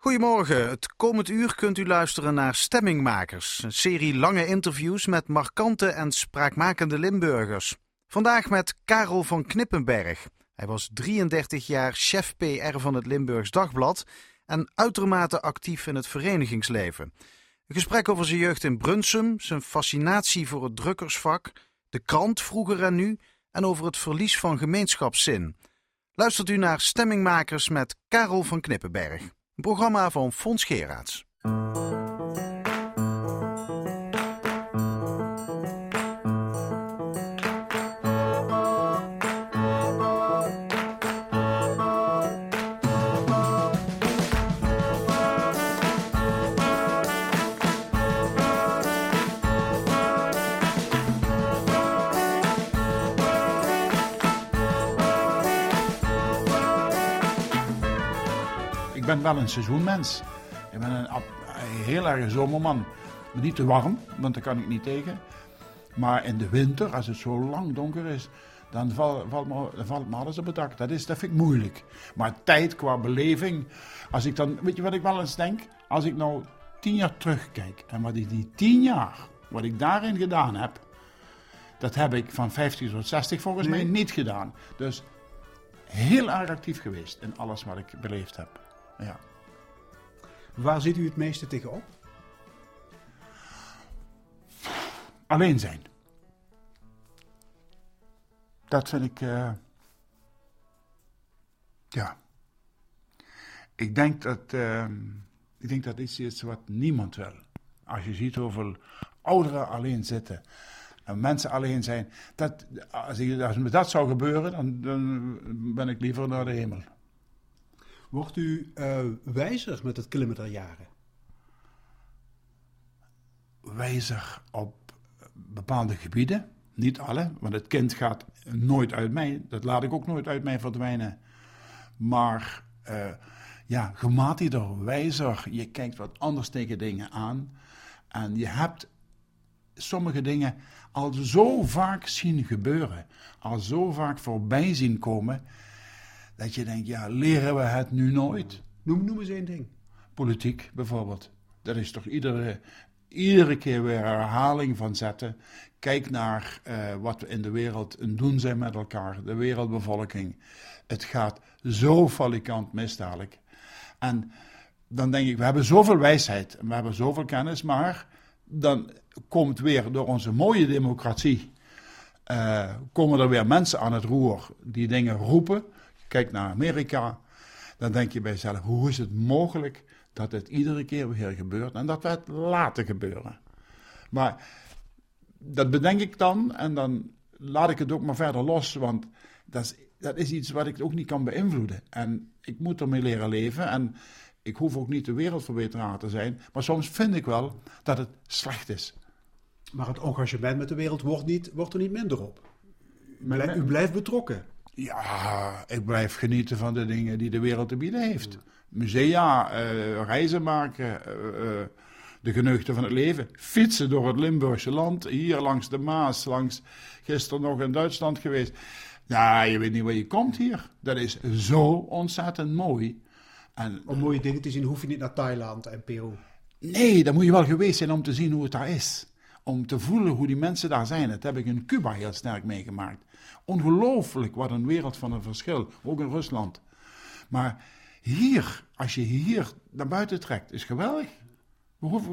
Goedemorgen. Het komend uur kunt u luisteren naar Stemmingmakers, een serie lange interviews met markante en spraakmakende Limburgers. Vandaag met Karel van Knippenberg. Hij was 33 jaar chef PR van het Limburgs Dagblad en uitermate actief in het verenigingsleven. Een gesprek over zijn jeugd in Brunsum, zijn fascinatie voor het drukkersvak, de krant vroeger en nu en over het verlies van gemeenschapszin. Luistert u naar Stemmingmakers met Karel van Knippenberg. Programma van Fons. Ben wel een seizoenmens. Ik ben een, heel erg zomerman. Maar niet te warm, want daar kan ik niet tegen. Maar in de winter, als het zo lang donker is, dan val- valt, me, dan valt me alles op het dak. Dat, is, dat vind ik moeilijk. Maar tijd qua beleving, als ik dan, weet je wat ik wel eens denk? Als ik nou tien jaar terugkijk en wat ik die tien jaar, wat ik daarin gedaan heb, dat heb ik van 50 tot 60 volgens mij niet gedaan. Dus heel erg actief geweest in alles wat ik beleefd heb. Ja. Waar ziet u het meeste tegenop? Alleen zijn. Dat vind ik. eh, ja. Ik denk dat. eh, ik denk dat is iets wat niemand wil. Als je ziet hoeveel ouderen alleen zitten. En mensen alleen zijn. Dat, als, ik, als me dat zou gebeuren, dan, dan ben ik liever naar de hemel. Wordt u eh, wijzer met het klimmen der jaren? wijzer op bepaalde gebieden. Niet alle, want het kind gaat nooit uit mij. Dat laat ik ook nooit uit mij verdwijnen. Maar eh ja, gematigder, wijzer. Je kijkt wat anders tegen dingen aan. En je hebt sommige dingen al zo vaak zien gebeuren. Al zo vaak voorbij zien komen. Dat je denkt, ja, leren we het nu nooit? Noem, noem eens één ding. Politiek bijvoorbeeld. Dat is toch iedere, iedere keer weer herhaling van zetten. Kijk naar eh, wat we in de wereld een doen zijn met elkaar, de wereldbevolking. Het gaat zo falikant mis dadelijk. En dan denk ik, we hebben zoveel wijsheid en we hebben zoveel kennis, maar dan komt weer door onze mooie democratie, eh, komen er weer mensen aan het roer die dingen roepen. Kijk naar Amerika, dan denk je bij jezelf, hoe is het mogelijk dat het iedere keer weer gebeurt en dat we het laten gebeuren? Maar dat bedenk ik dan en dan laat ik het ook maar verder los, want dat is, dat is iets wat ik ook niet kan beïnvloeden. En ik moet ermee leren leven en ik hoef ook niet de wereldverbeteraar te zijn, maar soms vind ik wel dat het slecht is. Maar het engagement met de wereld wordt, niet, wordt er niet minder op. U, blij- u blijft betrokken. Ja, ik blijf genieten van de dingen die de wereld te bieden heeft. Musea, eh, reizen maken, eh, eh, de geneugten van het leven. Fietsen door het Limburgse land, hier langs de Maas, langs gisteren nog in Duitsland geweest. Ja, je weet niet waar je komt hier. Dat is zo ontzettend mooi. En Om mooie dingen te zien hoef je niet naar Thailand en Peru. Nee, daar moet je wel geweest zijn om te zien hoe het daar is. Om te voelen hoe die mensen daar zijn. Dat heb ik in Cuba heel sterk meegemaakt. Ongelooflijk wat een wereld van een verschil. Ook in Rusland. Maar hier, als je hier naar buiten trekt, is geweldig.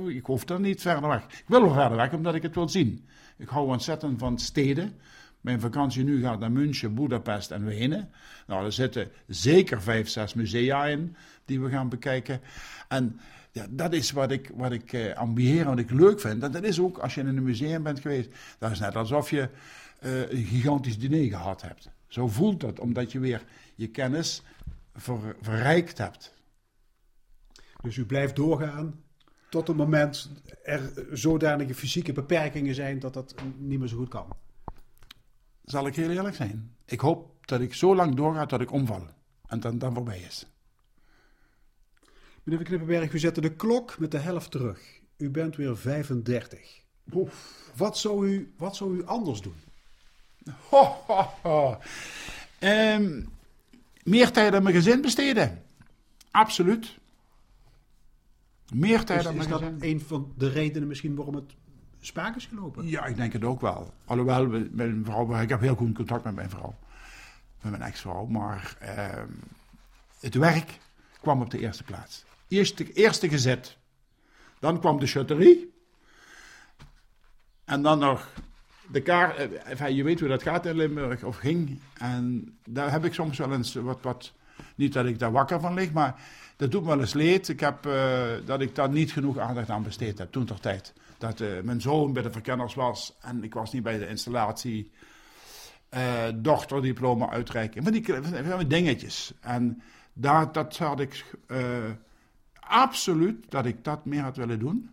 Ik hoef er niet verder weg. Ik wil wel verder weg, omdat ik het wil zien. Ik hou ontzettend van steden. Mijn vakantie nu gaat naar München, Budapest en Wenen. Nou, er zitten zeker vijf, zes musea in die we gaan bekijken. En ja, dat is wat ik, wat ik eh, wat ik leuk vind. Dat is ook, als je in een museum bent geweest, dat is net alsof je eh, een gigantisch diner gehad hebt. Zo voelt dat, omdat je weer je kennis ver- verrijkt hebt. Dus u blijft doorgaan tot het moment er zodanige fysieke beperkingen zijn dat dat niet meer zo goed kan. Zal ik heel eerlijk zijn? Ik hoop dat ik zo lang doorga tot ik omval. En dan, dan voorbij is. Meneer Knippenberg, u zette de klok met de helft terug. U bent weer 35. Wat zou u, wat zou u anders doen? Ho, ho, ho. Ehm, meer tijd aan mijn gezin besteden. Absoluut. Meer tijd Is, aan is mijn dat gezin. een van de redenen misschien waarom het spaak is gelopen? Ja, ik denk het ook wel. Alhoewel, we- mijn vrouw, ik heb heel goed contact met mijn vrouw. Met mijn ex-vrouw. Maar ehm, het werk kwam op de eerste plaats. Eerste, eerste gezet. Dan kwam de chutterie. En dan nog de eh, je weet hoe dat gaat in Limburg, of ging. En daar heb ik soms wel eens wat, wat... Niet dat ik daar wakker van lig, maar dat doet me wel eens leed. Ik heb, eh, dat ik daar niet genoeg aandacht aan besteed heb, toen ter tijd. Dat eh, mijn zoon bij de verkenners was en ik was niet bij de installatie. eh dochterdiploma uitreiken. Van die, van die dingetjes. En daar, dat had ik absoluut, dat ik dat meer had willen doen.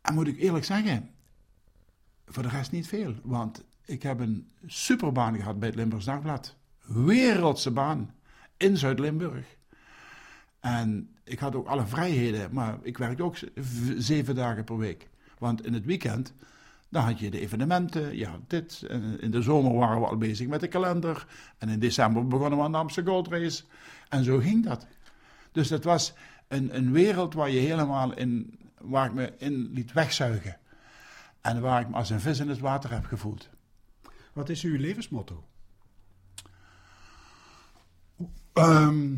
En moet ik eerlijk zeggen, voor de rest niet veel. Want ik heb een superbaan gehad bij het Limburgs Dagblad. Wereldse baan in Zuid-Limburg. En ik had ook alle vrijheden, maar ik werkte ook zeven dagen per week. Want in het weekend, dan had je de evenementen, ja, dit. En in de zomer waren we al bezig met de kalender. En in december begonnen we aan de Amsterdam Gold Race. En zo ging dat. Dus dat was een, een wereld waar je helemaal in, waar ik me in liet wegzuigen. En waar ik me als een vis in het water heb gevoeld. Wat is uw levensmotto? Ehm,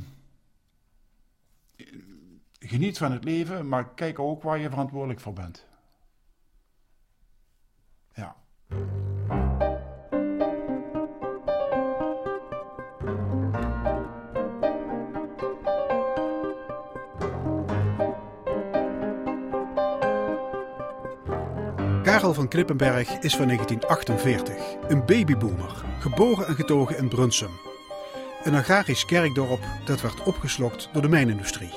geniet van het leven, maar kijk ook waar je verantwoordelijk voor bent. Karel van Klippenberg is van 1948, een babyboomer, geboren en getogen in Brunsum. Een agrarisch kerkdorp dat werd opgeslokt door de mijnindustrie.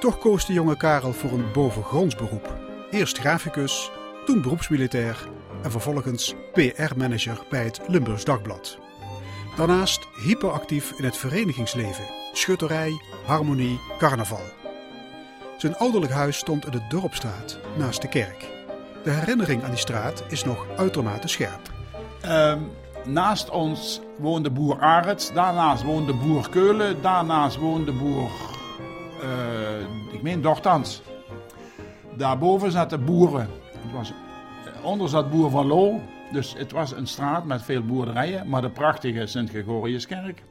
Toch koos de jonge Karel voor een bovengrondsberoep. Eerst graficus, toen beroepsmilitair en vervolgens PR-manager bij het Limburgs Dagblad. Daarnaast hyperactief in het verenigingsleven, schutterij, harmonie, carnaval. Zijn ouderlijk huis stond in de Dorpstraat, naast de kerk. De herinnering aan die straat is nog uitermate scherp. Ehm, naast ons woonde boer Arets, daarnaast woonde boer Keulen, daarnaast woonde boer, eh, ik meen Dortans. Daarboven zaten boeren. Het was, eh, onder zat boer van Loo, dus het was een straat met veel boerderijen, maar de prachtige Sint-Gregoriuskerk.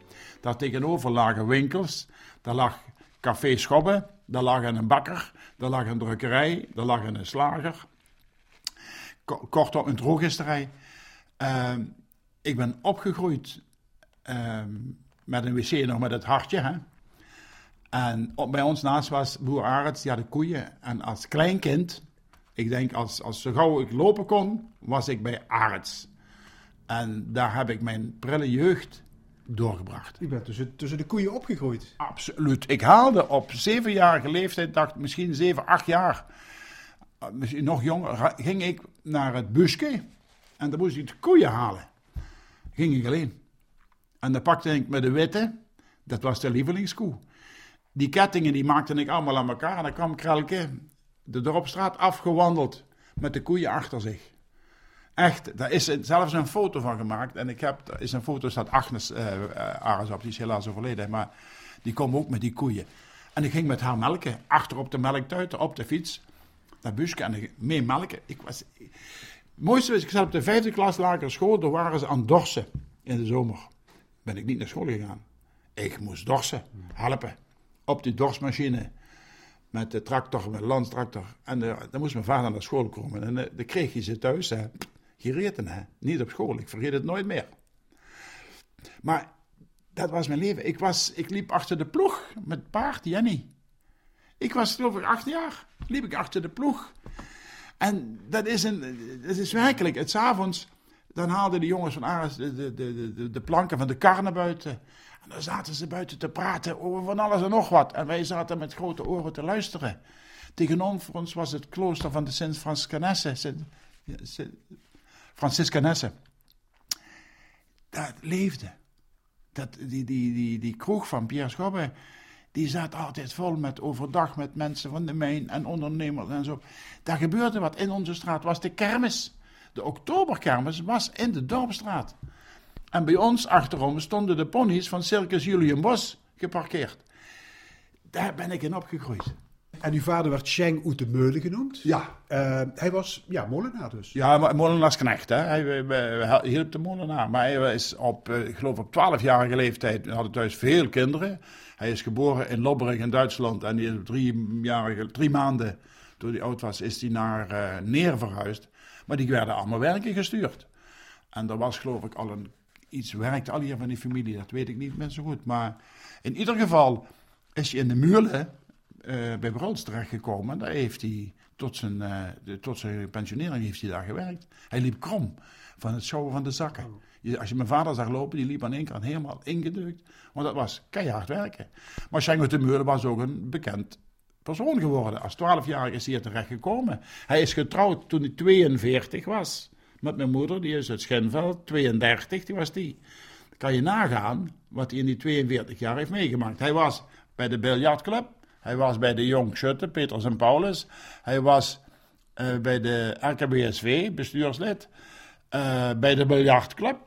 Daar tegenover lagen winkels, daar lag café Schobbe, daar lag een bakker, daar lag een drukkerij, daar lag een slager. Ko- Kortom, een drogisterij. Ehm, ik ben opgegroeid ehm, met een wc nog met het hartje. Hè? En op, bij ons naast was boer Arends, die had de koeien. En als kleinkind, ik denk als, als zo gauw ik lopen kon, was ik bij Arends. En daar heb ik mijn prille jeugd doorgebracht. U bent tussen, tussen de koeien opgegroeid. Absoluut. Ik haalde op zevenjarige leeftijd, dacht misschien zeven, acht jaar, misschien nog jonger, ging ik naar het busje en dan moest ik de koeien halen. Ging ik alleen. En dan pakte ik met de witte, dat was de lievelingskoe. Die kettingen die maakte ik allemaal aan elkaar en dan kwam Krelke de dorpstraat afgewandeld met de koeien achter zich. Echt, daar is zelfs een foto van gemaakt. En ik heb, er is een foto, staat Agnes eh, Ares op, die is helaas overleden. Maar die kwam ook met die koeien. En ik ging met haar melken, achter op de melktuiten, op de fiets, naar Buske en mee melken. Ik was, het mooiste was, ik zat op de vijfde klas lagere school, daar waren ze aan dorsen in de zomer. Ben ik niet naar school gegaan. Ik moest dorsen, helpen, op die dorsmachine. Met de tractor, met de landstractor. En dan moest mijn vader naar school komen. En eh, dan kreeg je ze thuis. Hè. Gereten, hè. Niet op school. Ik vergeet het nooit meer. Maar dat was mijn leven. Ik, was, ik liep achter de ploeg met paard, Jenny. Ik was geloof ik acht jaar. Liep ik achter de ploeg. En dat is, een, dat is werkelijk. Het avonds, dan haalden de jongens van Ares de, de, de, de, planken van de kar naar buiten. En dan zaten ze buiten te praten over van alles en nog wat. En wij zaten met grote oren te luisteren. Tegenover ons was het klooster van de Sint-Franciscanessen. Sint- Sint- Franciscanessen. Dat leefde. Dat, die, die, die, die kroeg van Pierre Schobbe, die zat altijd vol met overdag met mensen van de mijn en ondernemers en zo. Daar gebeurde wat. In onze straat was de kermis. De oktoberkermis was in de Dorpstraat. En bij ons achterom stonden de ponies van Circus Julian Bos geparkeerd. Daar ben ik in opgegroeid. En uw vader werd Schenk uit de Meulen genoemd. Ja. Uh, hij was ja, molenaar dus. Ja, molenaarsknecht. Hè. Hij, hij hielp de molenaar. Maar hij is op, ik geloof op 12-jarige leeftijd, we hadden thuis veel kinderen. Hij is geboren in Lobberg in Duitsland en die is drie, maanden, toen hij oud was, is hij naar uh, Neer verhuisd. Maar die werden allemaal werken gestuurd. En er was geloof ik al een, iets werkt al hier van die familie, dat weet ik niet meer zo goed. Maar in ieder geval is hij in de Muurle uh, bij Bruls terechtgekomen. Daar heeft hij tot zijn, uh, de, tot zijn pensionering heeft hij daar gewerkt. Hij liep krom van het sjouwen van de zakken. Je, als je mijn vader zag lopen, die liep aan één kant helemaal ingedrukt. Want dat was keihard werken. Maar Schengo de Meulen was ook een bekend persoon geworden. Als 12-jarige is hij hier terecht gekomen. Hij is getrouwd toen hij 42 was. Met mijn moeder, die is uit Schenveld, 32, die was die. Dan kan je nagaan wat hij in die 42 jaar heeft meegemaakt. Hij was bij de biljartclub. Hij was bij de Jong Schutte, Peters en Paulus. Hij was uh, bij de RKBSV, bestuurslid. Uh, bij de biljartclub.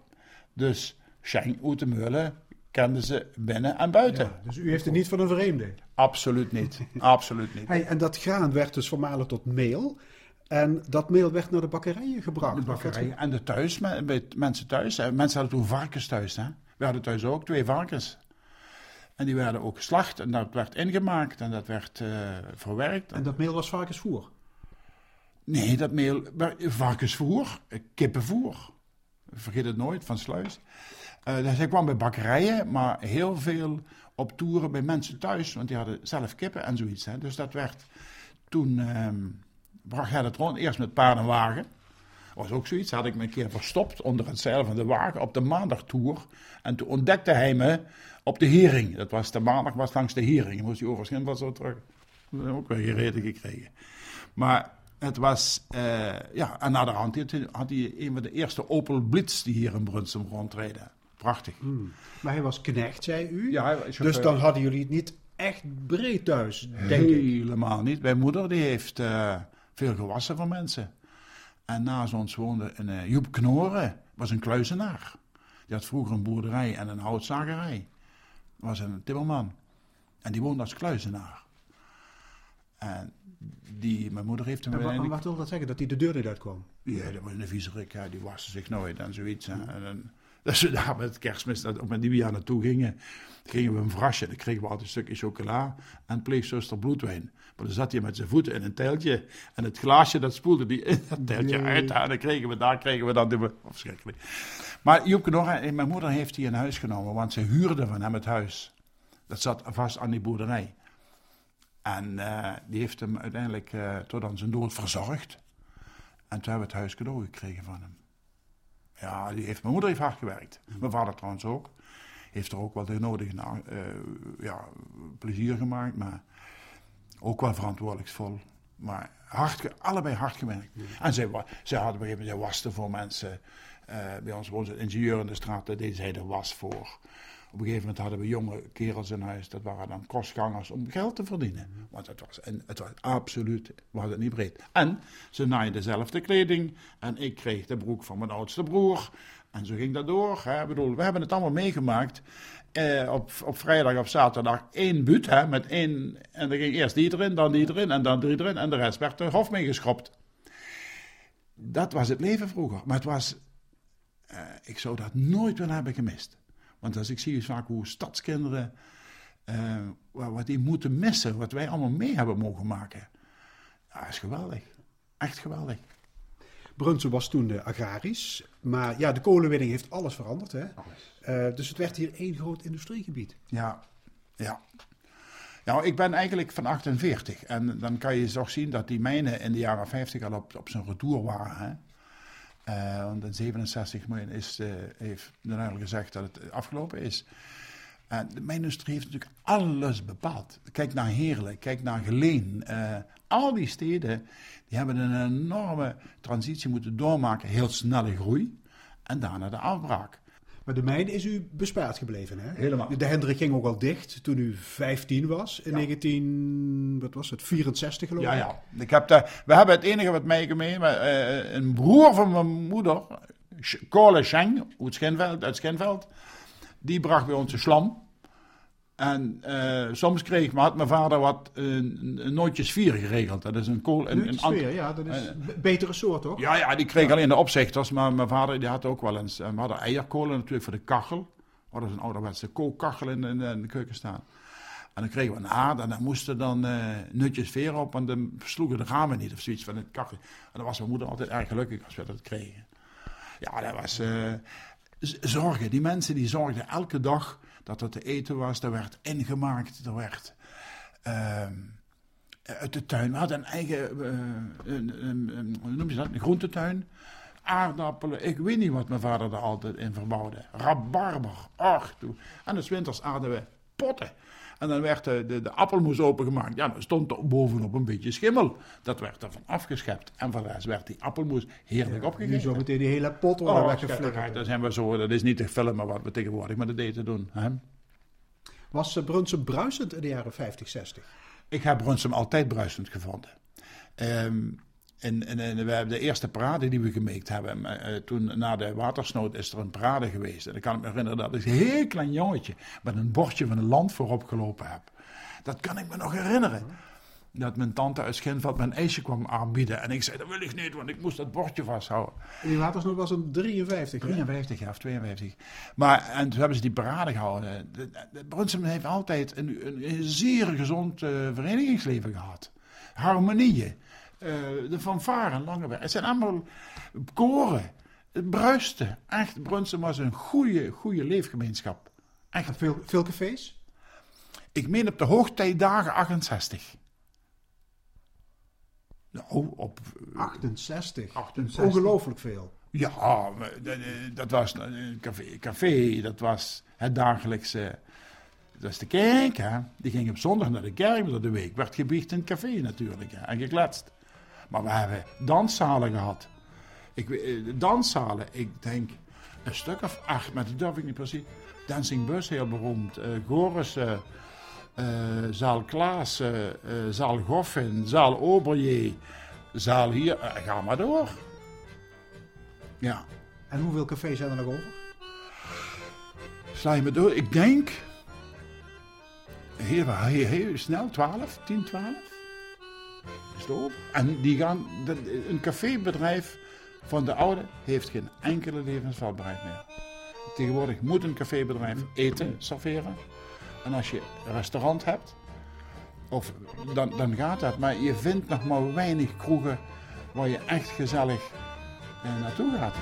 Dus Schenk Oetemeulen kenden ze binnen en buiten. Ja, dus u heeft het niet van een vreemde? Absoluut niet. Absoluut niet. Hey, en dat graan werd dus vermalen tot meel. En dat meel werd naar de bakkerijen gebracht. De bakkerijen en de thuis, bij mensen thuis. Mensen hadden toen varkens thuis. Hè? We hadden thuis ook twee varkens. En die werden ook geslacht en dat werd ingemaakt en dat werd uh, verwerkt. En dat meel was varkensvoer? Nee, dat meel, varkensvoer, kippenvoer. Vergeet het nooit, van Sluis. Uh, dus hij kwam bij bakkerijen, maar heel veel op toeren bij mensen thuis, want die hadden zelf kippen en zoiets. Hè. Dus dat werd toen, um, bracht hij dat rond, eerst met paardenwagen. was ook zoiets, had ik me een keer verstopt onder het zeil van de wagen op de maandagtoer. En toen ontdekte hij me op de Hering. Dat was de maandag, was langs de Hering. Moest hij overigens wel zo terug. Ook weer gereden gekregen. Maar het was, uh, ja, en na de hand had hij een van de eerste Opel Blitz die hier in Brunsum rondreden. Prachtig. Hmm. Maar hij was knecht, zei u? Ja, hij was Dus dan hadden jullie het niet echt breed thuis, denk ik. Helemaal niet. Mijn moeder die heeft uh, veel gewassen van mensen. En naast ons woonde een uh, Joep Knoren, was een kluizenaar. Die had vroeger een boerderij en een houtzagerij. Was een timmerman. En die woonde als kluizenaar. En die, mijn moeder heeft hem... En wat wil dat zeggen? Dat hij de deur niet uitkwam? Ja, dat was een viezerik. Ja, die waste zich nooit en zoiets. En, en, dat we daar met kerstmis, op met nieuwjaar naartoe gingen, gingen we een vrasje. Dan kregen we altijd een stukje chocola en pleegzuster bloedwijn. Maar dan zat hij met zijn voeten in een teltje en het glaasje dat spoelde die in dat teltje uit. En dan kregen we, daar kregen we dan de... Verschrikkelijk. Maar Joepke nog, mijn moeder heeft hij in huis genomen, want ze huurde van hem het huis. Dat zat vast aan die boerderij. En uh, die heeft hem uiteindelijk uh, tot aan zijn dood verzorgd. En toen hebben we het huis cadeau gekregen van hem. Ja, die heeft, mijn moeder heeft hard gewerkt. Mijn vader trouwens ook. Heeft er ook wel de nodige uh, ja, plezier gemaakt, maar ook wel verantwoordelijksvol. Maar hard, allebei hard gewerkt. En zij, zij hadden op een gegeven moment, waste voor mensen. Bij ons woonde een ingenieur in de straat, daar deed zij de was voor. Op een gegeven moment hadden we jonge kerels in huis, dat waren dan kostgangers om geld te verdienen. Want het was, en het was absoluut was het niet breed. En ze naaiden dezelfde kleding en ik kreeg de broek van mijn oudste broer. En zo ging dat door. Hè. Ik bedoel, we hebben het allemaal meegemaakt. Eh, op, op vrijdag of zaterdag één buut, hè, met één. En dan ging eerst die erin, dan die erin en dan die erin. En de rest werd er hof meegeschropt. Dat was het leven vroeger. Maar het was. Uh, ik zou dat nooit willen hebben gemist. Want als ik zie vaak hoe stadskinderen, uh, wat die moeten missen, wat wij allemaal mee hebben mogen maken. Ja, is geweldig. Echt geweldig. Brunsum was toen uh, agrarisch, maar ja, de kolenwinning heeft alles veranderd. Hè? Uh, dus het werd hier één groot industriegebied. Ja, ja. Nou, ik ben eigenlijk van 48 en dan kan je toch zien dat die mijnen in de jaren 50 al op, op zijn retour waren. Hè? Uh, want in 67 miljoen is, uh, heeft de gezegd dat het afgelopen is. En de mijnindustrie heeft natuurlijk alles bepaald. Kijk naar Heerlen, kijk naar Geleen. Uh, al die steden die hebben een enorme transitie moeten doormaken. Heel snelle groei. En daarna de afbraak. Maar de mijn is u bespaard gebleven, hè? Helemaal. De Hendrik ging ook al dicht toen u 15 was, in 19, wat was het, 64 geloof ik? Ja, ja. Ik heb de, we hebben het enige wat meegemaakt, uh, een broer van mijn moeder, Kole Scheng, uit Schinveld, uit Schinveld, die bracht bij ons de slam. En eh, soms kreeg had mijn vader wat een nootjes vier geregeld. Dat is een kool. Een, Een sfeer, ja, dat is een betere soort, toch? ja, ja, die kreeg alleen de opzichters. Maar mijn vader die had ook wel eens. eh, We hadden eierkolen natuurlijk voor de kachel. We hadden een ouderwetse kookkachel in, in, in de keuken staan. En dan kregen we een haard en dan moesten dan eh, nutjes veer op. En dan sloegen de ramen niet of zoiets van het kachel. En dan was mijn moeder altijd erg gelukkig als we dat kregen. Ja, dat was eh, zorgen. Die mensen die zorgden elke dag dat er te eten was. Er werd ingemaakt. Er werd ehm, uit de tuin. We hadden een eigen, eh, hoe noem je dat? Een groentetuin. Aardappelen. Ik weet niet wat mijn vader er altijd in verbouwde. Rabarber. Ach. En des winters aten we potten. En dan werd de, de, de appelmoes opengemaakt. Ja, dan stond er bovenop een beetje schimmel. Dat werd ervan afgeschept. En voor de rest werd die appelmoes heerlijk Nu opgegeten. zo meteen die hele pot worden Oh, weggeflikkerd. Dat zijn we zo. Dat is niet te filmen wat we tegenwoordig met de eten doen. Hè? Was uh, Brunsum bruisend in de jaren 50, 60? Ik heb Brunsum altijd bruisend gevonden. Ehm, en, en, en we hebben de eerste parade die we gemaakt hebben. eh, toen na de watersnood is er een parade geweest. En ik kan me herinneren dat ik een heel klein jongetje met een bordje van een land voorop gelopen heb. Dat kan ik me nog herinneren. Dat mijn tante uit Schinveld mijn ijsje kwam aanbieden. En ik zei, dat wil ik niet, want ik moest dat bordje vasthouden. En die watersnood was een 53, hè? 53 ja, of 52. Maar, en toen hebben ze die parade gehouden. De, de, Brunsum heeft altijd een, een, een zeer gezond eh, verenigingsleven gehad. Harmonieën. Eh, de fanfare, Langeweg. Het zijn allemaal koren. Het bruiste. Echt, Brunsum was een goede, goede leefgemeenschap. Echt. Veel, veel cafés? Ik meen op de hoogtijdagen 68. Nou, op... eh, 68. 68. Ongelooflijk veel. Ja, dat, eh, dat was een café, café, dat was het dagelijkse. Dat was de kerk, hè. Die ging op zondag naar de kerk, maar door de week werd gebiecht in het café natuurlijk, hè, en gekletst. Maar we hebben danszalen gehad. Ik, eh, danszalen, ik denk een stuk of acht, maar dat durf ik niet precies. Dancing Bus, heel beroemd. eh Goris, eh, Zaal Klaas, eh, Zaal Goffin, Zaal Oberje, Zaal hier, ga maar door. Ja. En hoeveel cafés zijn er nog over? Sla je me door? Ik denk. Heel, heel, heel snel, 12, 10, 12. En die gaan. een cafébedrijf van de oude heeft geen enkele levensvatbaarheid meer. Tegenwoordig moet een cafébedrijf eten serveren. En als je een restaurant hebt, of, dan, dan gaat dat. Maar je vindt nog maar weinig kroegen waar je echt gezellig eh, naartoe gaat.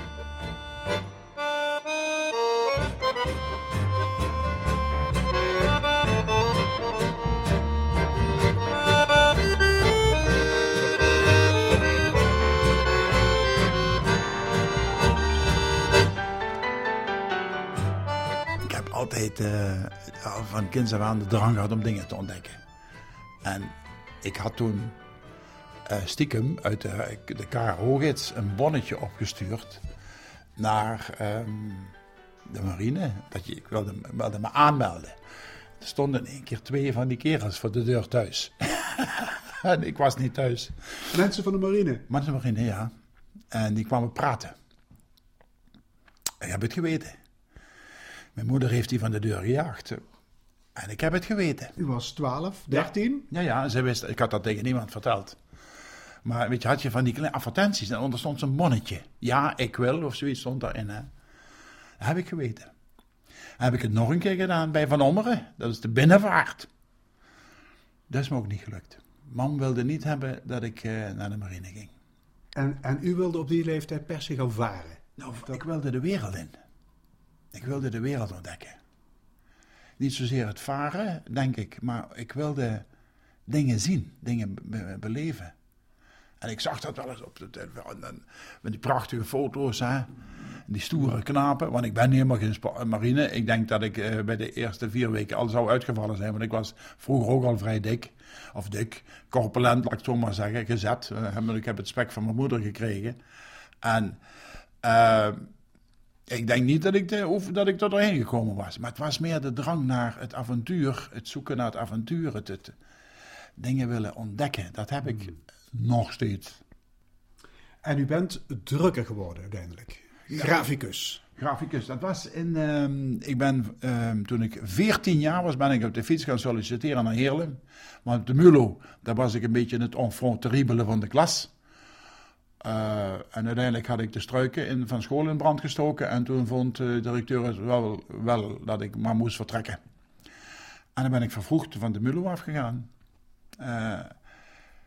Altijd eh, van kinds af aan de drang gehad om dingen te ontdekken. En ik had toen eh, stiekem uit de, de KRO-gids een bonnetje opgestuurd naar ehm, de marine. Dat je, ik wilde, wilde me aanmelden. Er stonden in één keer twee van die kerels voor de deur thuis. en ik was niet thuis. Mensen van de marine. Maar de marine, ja. En die kwamen praten. Ik heb het geweten. Mijn moeder heeft die van de deur gejaagd. En ik heb het geweten. U was 12, 13. Ja, ja, ze wist, ik had dat tegen niemand verteld. Maar weet je, had je van die kleine advertenties en onder stond zo'n bonnetje. Ja, ik wil, of zoiets stond daarin. Hè. Dat heb ik geweten. Heb ik het nog een keer gedaan bij Van Ommeren. Dat is de binnenvaart. Dat is me ook niet gelukt. Mam wilde niet hebben dat ik eh, naar de marine ging. En, en u wilde op die leeftijd per se gaan varen. Nou, ik wilde de wereld in. Ik wilde de wereld ontdekken. Niet zozeer het varen, denk ik, maar ik wilde dingen zien, dingen be- beleven. En ik zag dat wel eens op de televisie. Met die prachtige foto's, hè. Die stoere knapen. Want ik ben helemaal geen marine. Ik denk dat ik eh, bij de eerste vier weken al zou uitgevallen zijn. Want ik was vroeger ook al vrij dik. Of dik. Corpulent, laat ik het zo maar zeggen. Gezet. Eh, ik heb het spek van mijn moeder gekregen. En eh, ik denk niet dat ik, de, of dat ik er doorheen gekomen was. Maar het was meer de drang naar het avontuur. Het zoeken naar het avontuur. Het, het dingen willen ontdekken. Dat heb ik nog steeds. En u bent drukker geworden uiteindelijk. Graficus. Graficus, dat was in. ehm, ik ben ehm, toen ik 14 jaar was, ben ik op de fiets gaan solliciteren naar Heerlen. Op de Mulo, daar was ik een beetje het enfant terrible van de klas. Eh, en uiteindelijk had ik de struiken in, van school in brand gestoken. En toen vond de directeur het wel, wel dat ik maar moest vertrekken. En dan ben ik vervroegd van de Mulo afgegaan. Eh,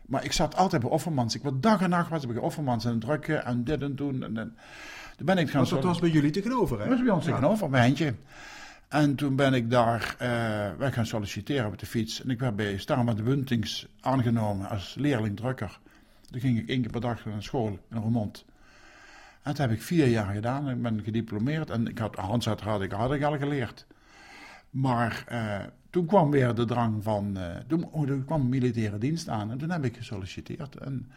maar ik zat altijd bij Offermans. Ik was dag en nacht was ik bij Offermans en het drukken en dit en toen. En, en, toen ben ik gaan Want dat was bij jullie tegenover, hè? dat was bij ons Ja. tegenover, bij Hentje. En toen ben ik daar eh, weg gaan solliciteren op de fiets. En ik werd bij Starma de Wuntings aangenomen als leerling drukker. Toen ging ik één keer per dag naar school in Roermond. En dat heb ik vier jaar gedaan. Ik ben gediplomeerd en ik had, handzetter had ik, had al geleerd. Maar eh, toen kwam weer de drang van, eh, toen, oh, toen kwam militaire dienst aan en toen heb ik gesolliciteerd. En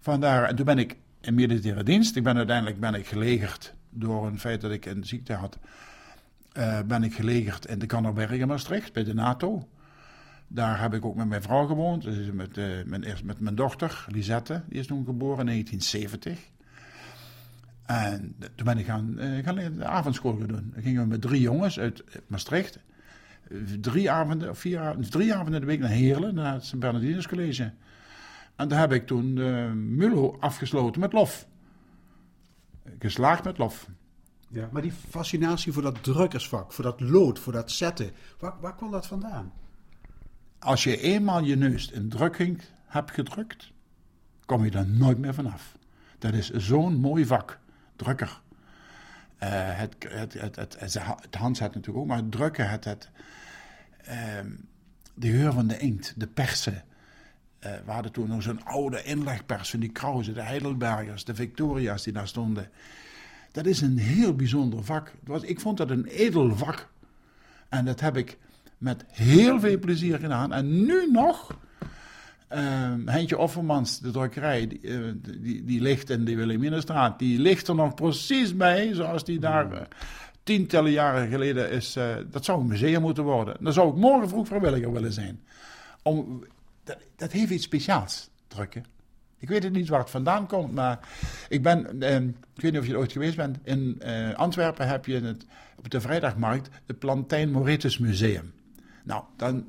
vandaar, en toen ben ik in militaire dienst. Ik ben uiteindelijk ben ik gelegerd door een feit dat ik een ziekte had. eh, ben ik gelegerd in de Kannerberg in Maastricht bij de NATO. Daar heb ik ook met mijn vrouw gewoond. Dus met, eh, mijn, eerst met mijn dochter, Lisette, die is toen geboren in 1970. En toen ben ik gaan, eh, gaan de avondschool gaan doen. Dan gingen we met drie jongens uit Maastricht. Drie avonden, vier drie avonden de week naar Heerlen, naar het College. En daar heb ik toen de MULO afgesloten met lof. Geslaagd met lof. Ja. Maar die fascinatie voor dat drukkersvak, voor dat lood, voor dat zetten, waar, waar kwam dat vandaan? Als je eenmaal je neus in drukking hebt gedrukt, kom je er nooit meer vanaf. Dat is zo'n mooi vak, drukker. Eh, het, het, het, het, het, handzet natuurlijk ook, maar het drukken, het, het, ehm, de geur van de inkt, de persen. Eh, we toen nog zo'n oude inlegpers van die Krause, de Heidelbergers, de Victoria's die daar stonden. Dat is een heel bijzonder vak. Ik vond dat een edel vak. En dat heb ik met heel veel plezier gedaan. En nu nog, ehm Hentje Offermans, de drukkerij, die, eh, die, die ligt in de Wilhelminastraat. Die ligt er nog precies bij, zoals die daar eh, tientallen jaren geleden is. eh, dat zou een museum moeten worden. Dan zou ik morgen vroeg vrijwilliger willen zijn. Om, dat, dat heeft iets speciaals, drukken. Ik weet het niet waar het vandaan komt, maar ik ben, eh, ik weet niet of je er ooit geweest bent, in eh, Antwerpen heb je het, op de vrijdagmarkt het Plantijn Moretus Museum. Nou, dan,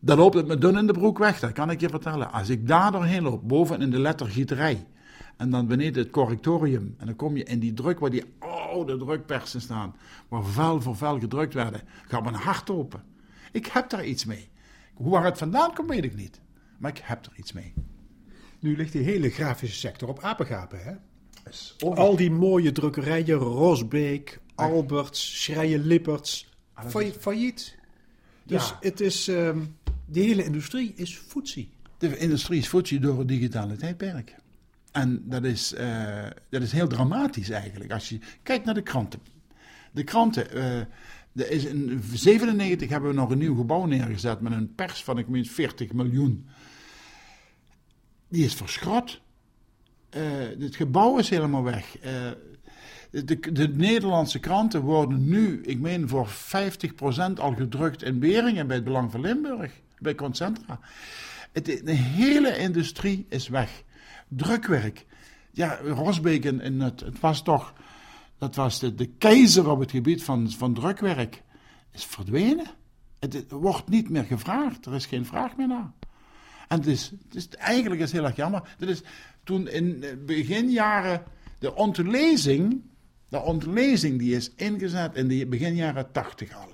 dan loopt het me dun in de broek weg, dat kan ik je vertellen. Als ik daar doorheen loop, boven in de lettergieterij, en dan beneden het correctorium, en dan kom je in die druk waar die oude drukpersen staan, waar vel voor vel gedrukt werden, gaat mijn hart open. Ik heb daar iets mee. Hoe waar het vandaan komt, weet ik niet. Maar ik heb er iets mee. Nu ligt die hele grafische sector op apengapen, hè? Al Al die mooie drukkerijen, Rosbeek, Alberts, Schreien Lipperts, Ah, failliet. Dus Ja. het is, ehm, die hele industrie is footsie. De industrie is voedsel door het digitale tijdperk. En dat is, eh, dat is heel dramatisch eigenlijk. Als je kijkt naar de kranten. De kranten. eh, er is in 97 hebben we nog een nieuw gebouw neergezet met een pers van ik meen 40 miljoen. Die is verschrot. Eh, het gebouw is helemaal weg. De, de Nederlandse kranten worden nu, ik meen voor 50% al gedrukt in Beringen bij het Belang van Limburg, bij Concentra. Het, de hele industrie is weg. Drukwerk. Ja, Rosbeek en het, het was toch, dat was de, de keizer op het gebied van, van drukwerk, is verdwenen. Het, wordt niet meer gevraagd, er is geen vraag meer naar. En het is, het is, eigenlijk is heel erg jammer. Dat is toen in de beginjaren de ontlezing, de ontlezing die is ingezet in de begin jaren 80 al.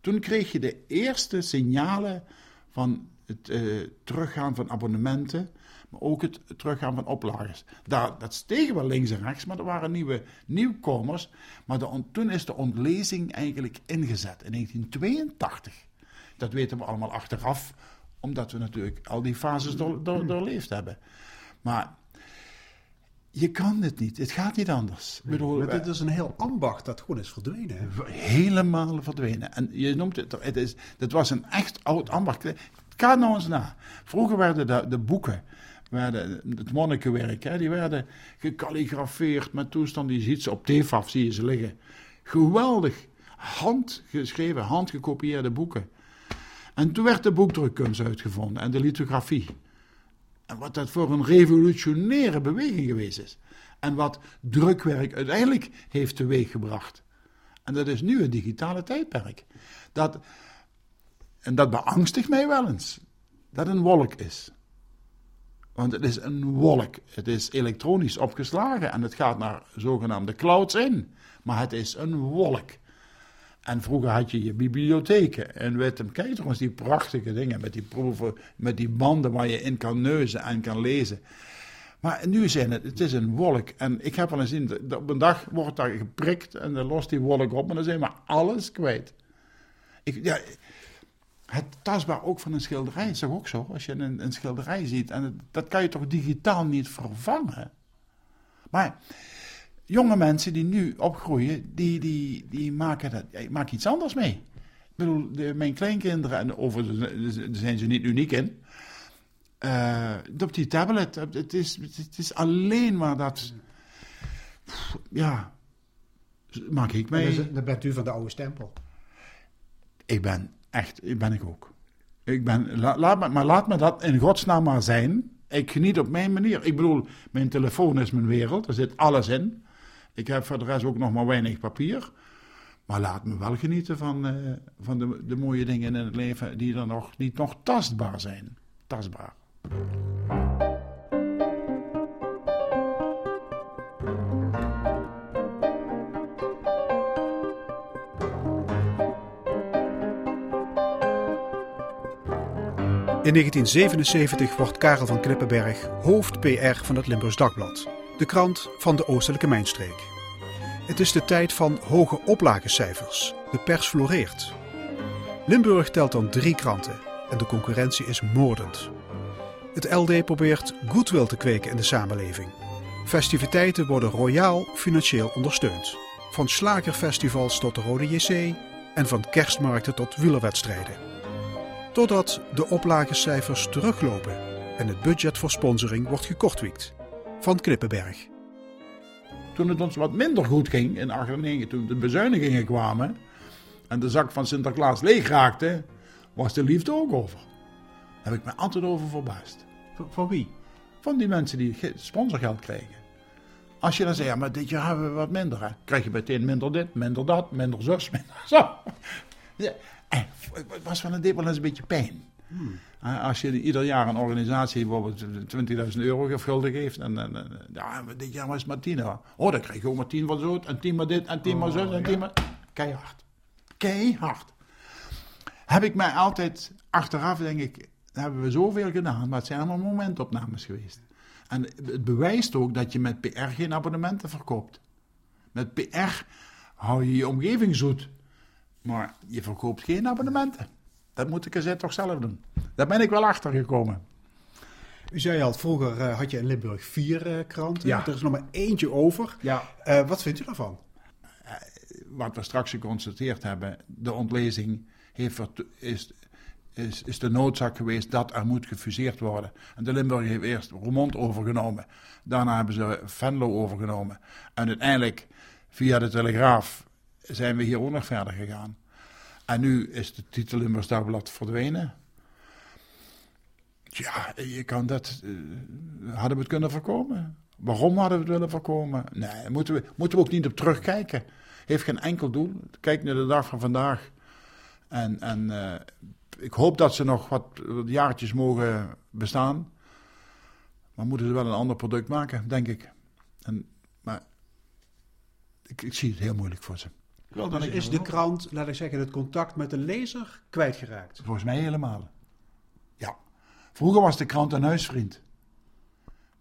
Toen kreeg je de eerste signalen van het eh, teruggaan van abonnementen, maar ook het teruggaan van oplagers. Daar, dat steeg wel links en rechts, maar er waren nieuwe nieuwkomers. Maar toen is de ontlezing eigenlijk ingezet in 1982. Dat weten we allemaal achteraf, omdat we natuurlijk al die fases door- doorleefd hebben. Maar je kan het niet, het gaat niet anders. Ik bedoel, Maar dit is een heel ambacht dat gewoon is verdwenen. Hè? helemaal verdwenen. En je noemt het, het is, dat was een echt oud ambacht. Ga nou eens na. Vroeger werden de, de boeken, werden, het monnikenwerk, hè, die werden gekalligrafeerd met toestanden. Je ziet ze op TFAF, zie je ze liggen. Geweldig. Handgeschreven, handgekopieerde boeken. En toen werd de boekdrukkunst uitgevonden en de lithografie. En wat dat voor een revolutionaire beweging geweest is. En wat drukwerk uiteindelijk heeft teweeggebracht. En dat is nu het digitale tijdperk. Dat, en dat beangstigt mij wel eens. Dat een wolk is. Want het is een wolk. Het is elektronisch opgeslagen en het gaat naar zogenaamde clouds in. Maar het is een wolk. En vroeger had je je bibliotheken. En weet hem, kijk toch eens die prachtige dingen met die proeven, met die banden waar je in kan neuzen en kan lezen. Maar nu zijn het, het is een wolk. En ik heb wel eens zien, op een dag wordt daar geprikt en dan lost die wolk op. En dan zijn we alles kwijt. Ik, ja, het tastbaar ook van een schilderij is toch ook zo? Als je een, een schilderij ziet, en dat kan je toch digitaal niet vervangen? Maar jonge mensen die nu opgroeien, die, die, die maken, dat, ja, maken iets anders mee. Ik bedoel, de, mijn kleinkinderen, en over, daar zijn ze niet uniek in, uh, op die tablet, het is, het is alleen maar dat, ja, maak ik mee. Dan bent u van de oude stempel. Ik ben echt, ben ik ook. Ik ben, laat me, maar laat me dat in godsnaam maar zijn. Ik geniet op mijn manier. Ik bedoel, mijn telefoon is mijn wereld, er zit alles in. Ik heb voor de rest ook nog maar weinig papier. Maar laat me wel genieten van, uh, van de, de mooie dingen in het leven die er nog, niet nog tastbaar zijn. Tastbaar. In 1977 wordt Karel van Knippenberg hoofd PR van het Limburgs Dagblad, de krant van de Oostelijke Mijnstreek. Het is de tijd van hoge oplagecijfers. De pers floreert. Limburg telt dan drie kranten en de concurrentie is moordend. Het LD probeert goodwill te kweken in de samenleving. Festiviteiten worden royaal financieel ondersteund. Van slagerfestivals tot de Rode JC en van kerstmarkten tot wielerwedstrijden. Totdat de oplagecijfers teruglopen en het budget voor sponsoring wordt gekortwiekt. Van Knippenberg. Toen het ons wat minder goed ging in 1998, toen de bezuinigingen kwamen en de zak van Sinterklaas leeg raakte, was de liefde ook over. Daar heb ik me altijd over verbaasd. Van wie? Van die mensen die sponsorgeld krijgen. Als je dan zegt, ja, maar dit jaar hebben we wat minder, hè? krijg je meteen minder dit, minder dat, minder zus, minder zo. Ja, het was wel een, deed wel eens een beetje pijn. Hmm. Als je ieder jaar een organisatie bijvoorbeeld 20.000 euro gulden geeft, en, en, ja, dit jaar was het maar 10. Oh, dan krijg je ook maar 10 van zo, en 10 maar dit, en 10 maar zo, en 10 maar... Keihard. Keihard. Heb ik mij altijd achteraf, denk ik, hebben we zoveel gedaan, maar het zijn allemaal momentopnames geweest. En het bewijst ook dat je met PR geen abonnementen verkoopt. Met PR hou je je omgeving zoet. Maar je verkoopt geen abonnementen. Dat moet ik eens toch zelf doen. Daar ben ik wel achter gekomen. U zei al, vroeger uh, had je in Limburg vier uh, kranten. Ja. Er is nog maar eentje over. Ja. Uh, wat vindt u daarvan? wat we straks geconstateerd hebben, de ontlezing heeft is, is, is de noodzaak geweest dat er moet gefuseerd worden. En de Limburg heeft eerst Roermond overgenomen. Daarna hebben ze Venlo overgenomen. En uiteindelijk, via de Telegraaf, zijn we hier ook nog verder gegaan. En nu is de titel Limburgs Dagblad verdwenen. Ja, je kan dat. Uh, hadden we het kunnen voorkomen? Waarom hadden we het willen voorkomen? Nee, moeten we, moeten we ook niet op terugkijken. Heeft geen enkel doel. Kijk naar de dag van vandaag. En, en uh, ik hoop dat ze nog wat, wat jaartjes mogen bestaan. Maar moeten ze wel een ander product maken, denk ik. En, maar ik, ik zie het heel moeilijk voor ze. Wel, dan is de krant, laat ik zeggen, het contact met de lezer kwijtgeraakt. Volgens mij helemaal. Ja. Vroeger was de krant een huisvriend.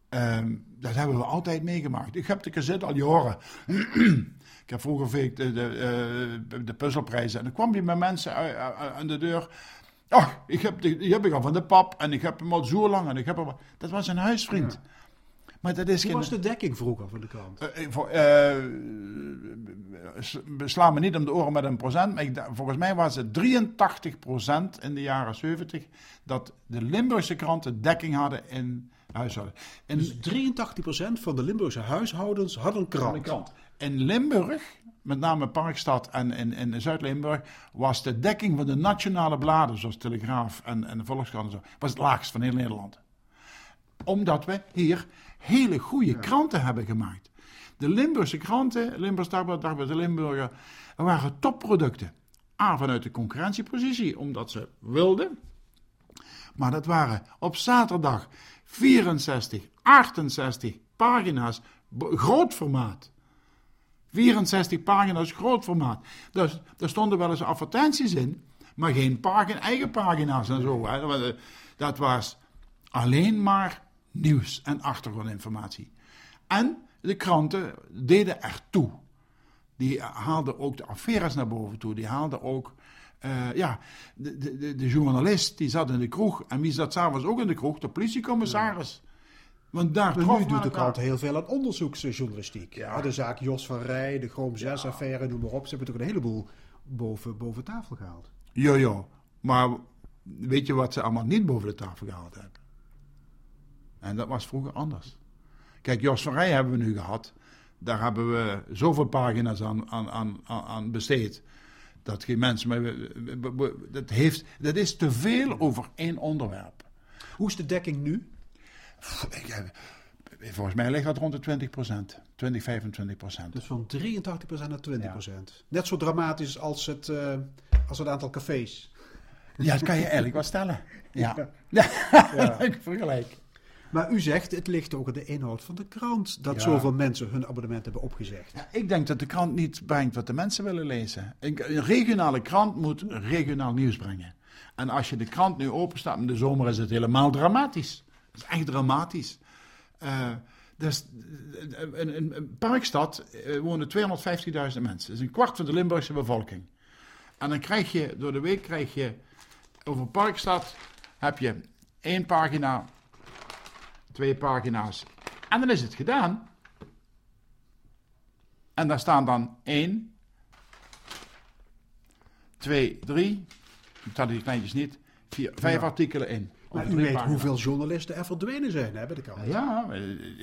Um, dat hebben we altijd meegemaakt. Ik heb de cassette al jaren. ik heb vroeger de, de, de, eh, de puzzelprijzen. En dan kwam je met mensen aan de deur. Ach, ik heb, die, heb ik al van de pap en ik heb hem al zo lang. En ik heb hem, dat was een huisvriend. Maar dat is Hoe geen... was de dekking vroeger van de krant? Uh, voor, uh, sla me niet om de oren met een procent, maar ik, volgens mij was het 83 procent in de jaren 70 dat de Limburgse kranten dekking hadden in huishouden. En dus 83 procent van de Limburgse huishoudens hadden een krant. krant. In Limburg, met name Parkstad en in, in Zuid-Limburg, was de dekking van de nationale bladen, zoals Telegraaf en, en de Volkskrant, was het laagst van heel Nederland. Omdat we hier hele goede kranten hebben gemaakt. De Limburgse kranten, Limburgs Dagblad, Dagblad de Limburger, waren topproducten. A, vanuit de concurrentiepositie, omdat ze wilden. Maar dat waren op zaterdag 64, 68 pagina's groot formaat. 64 pagina's groot formaat. Dus er stonden wel eens advertenties in, maar geen pagina, eigen pagina's en zo. Hè. Dat was alleen maar nieuws en achtergrondinformatie. En de kranten deden er toe. Die haalden ook de affaires naar boven toe. Die haalden ook. Uh, ja, de, de, de, journalist die zat in de kroeg. En wie zat s'avonds ook in de kroeg? De politiecommissaris. Want daar maar nu doet de krant heel veel aan onderzoeksjournalistiek. Ja. De zaak Jos van Rij, de Chrome 6-affaire, noem maar op. Ze hebben toch een heleboel boven, boven tafel gehaald. Ja, Maar weet je wat ze allemaal niet boven de tafel gehaald hebben? En dat was vroeger anders. Kijk, Jos van Rij hebben we nu gehad. Daar hebben we zoveel pagina's aan, aan, aan, aan besteed. Dat geen mensen meer. Dat, heeft, dat is te veel over één onderwerp. Hoe is de dekking nu? Volgens mij ligt dat rond de 20% 20, 25 procent. Dus van 83% naar 20% Net zo dramatisch als het, uh, als het aantal cafés. Ja, dat kan je eigenlijk wel stellen. Ja, ja. ja. ik vergelijk. Maar u zegt, het ligt ook aan de inhoud van de krant. Dat zoveel mensen hun abonnement hebben opgezegd. Ja, ik denk dat de krant niet brengt wat de mensen willen lezen. Een, regionale krant moet regionaal nieuws brengen. En als je de krant nu openstaat in de zomer, is het helemaal dramatisch. Het is echt dramatisch. Uh, dus, in, in Parkstad uh, wonen 250.000 mensen. Dat is een kwart van de Limburgse bevolking. En dan krijg je, door de week krijg je, over Parkstad heb je één pagina twee pagina's. En dan is het gedaan. En daar staan dan 1, 2, 3, ik die kleintjes niet, vier, vijf artikelen in. Maar u weet hoeveel journalisten er verdwenen zijn hè, bij de. Ja,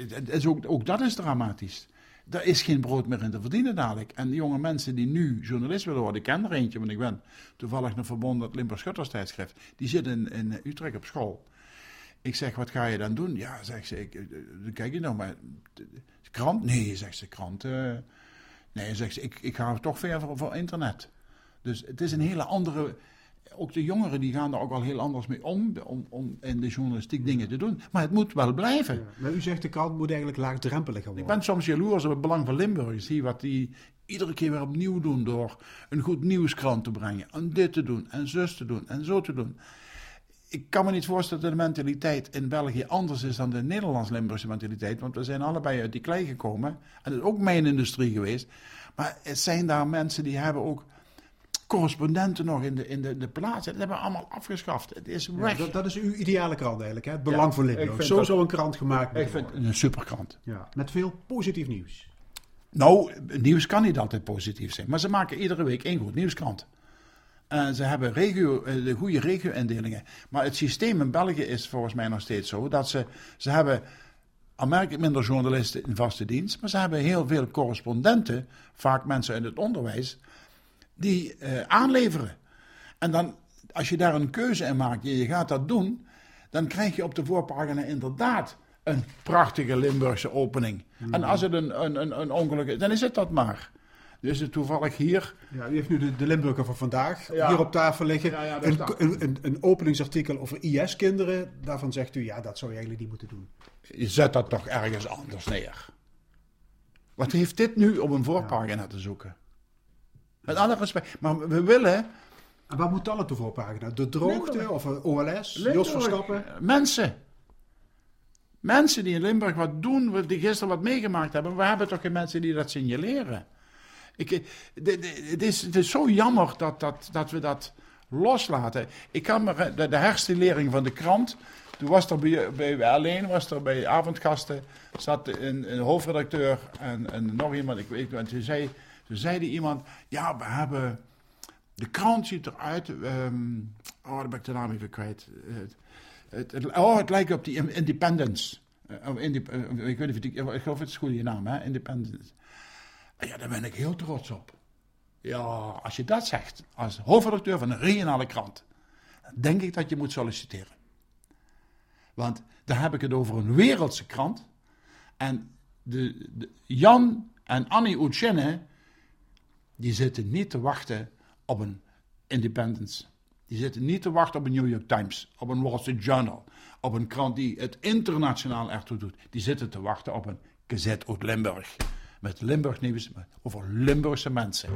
het is ook, ook dat is dramatisch. Er is geen brood meer in te verdienen dadelijk. En jonge mensen die nu journalist willen worden, ik ken er eentje, want ik ben toevallig nog verbonden met Limburg Schutters tijdschrift. Die zit in, in Utrecht op school. Ik zeg, wat ga je dan doen? Ja, zegt ze, ik, dan kijk je nog maar. Krant? Nee, zegt ze, krant. Uh, nee, zegt ze, ik, ik ga toch ver voor, voor internet. Dus het is een hele andere ook de jongeren die gaan er ook al heel anders mee om, om, om in de journalistiek dingen te doen. Maar het moet wel blijven. maar u zegt de krant moet eigenlijk laagdrempeliger worden. Ik ben soms jaloers op het belang van Limburg. Zie wat die iedere keer weer opnieuw doen door een goed nieuwskrant te brengen. En dit te doen, en zus te doen, en zo te doen ik kan me niet voorstellen dat de mentaliteit in België anders is dan de Nederlands-Limburgse mentaliteit. Want we zijn allebei uit die klei gekomen. En het is ook mijn industrie geweest. Maar het zijn daar mensen die hebben ook correspondenten nog in de, in de, de plaats. Dat hebben we allemaal afgeschaft. Het is weg. dat, dat, is uw ideale krant eigenlijk, hè? Het belang voor Limburg. Zo zou een krant gemaakt Ik vind een superkrant. Ja, met veel positief nieuws. Nou, nieuws kan niet altijd positief zijn. Maar ze maken iedere week één goed nieuwskrant. En ze hebben regio, eh, de goede regio-indelingen. Maar het systeem in België is volgens mij nog steeds zo dat ze, ze hebben aanmerkelijk minder journalisten in vaste dienst, maar ze hebben heel veel correspondenten, vaak mensen uit het onderwijs, die uh, aanleveren. En dan, als je daar een keuze in maakt en je gaat dat doen, dan krijg je op de voorpagina inderdaad een prachtige Limburgse opening. En als het een, een, een, een ongeluk is, dan is het dat maar. Dus het toevallig hier. Ja, u heeft nu de, de Limburger van vandaag hier op tafel liggen. Ja, een, een, een, een, openingsartikel over IS-kinderen. Daarvan zegt u, ja, dat zou je eigenlijk niet moeten doen. Je zet dat toch ergens anders neer. Wat heeft dit nu op een voorpagina te zoeken? Met alle respect. Maar we willen. En waar moet dan op de voorpagina? De droogte of OLS? Limburg. Jos Verstappen? Mensen. Mensen die in Limburg wat doen, die gisteren wat meegemaakt hebben. We hebben toch geen mensen die dat signaleren? Ik, eh, het, is, het is zo jammer dat, dat, dat we dat loslaten. Ik kan me de, de herstelering van de krant. Toen was er bij, bij alleen, was er bij avondgasten, zat een, hoofdredacteur en, en, nog iemand, ik weet niet, toen zei, toen zei iemand, ja, we hebben, de krant ziet eruit, um, oh, daar ben ik de naam even kwijt. Het, het, oh, het lijkt op die Independence. Indep, uh, ik weet niet ik, ik geloof het is goede naam, hè, Independence. Ja, daar ben ik heel trots op. Ja, als je dat zegt als hoofdredacteur van een regionale krant, denk ik dat je moet solliciteren. Want daar heb ik het over een wereldse krant. En de, de Jan en Annie Uchenne, die zitten niet te wachten op een Independence. Die zitten niet te wachten op een New York Times, op een Wall Street Journal, op een krant die het internationaal ertoe doet. Die zitten te wachten op een Gazette uit Limburg. Met Limburg nieuws over Limburgse mensen.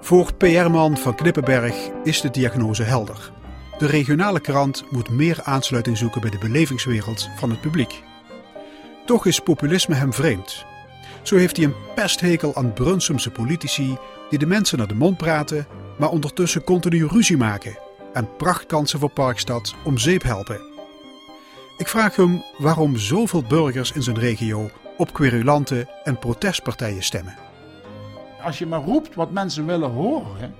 Voor PR-man van Knippenberg is de diagnose helder. De regionale krant moet meer aansluiting zoeken bij de belevingswereld van het publiek. Toch is populisme hem vreemd. Zo heeft hij een pesthekel aan Brunsumse politici die de mensen naar de mond praten, maar ondertussen continu ruzie maken en prachtkansen voor Parkstad om zeep helpen. Ik vraag hem waarom zoveel burgers in zijn regio op querulanten en protestpartijen stemmen. Als je maar roept wat mensen willen horen,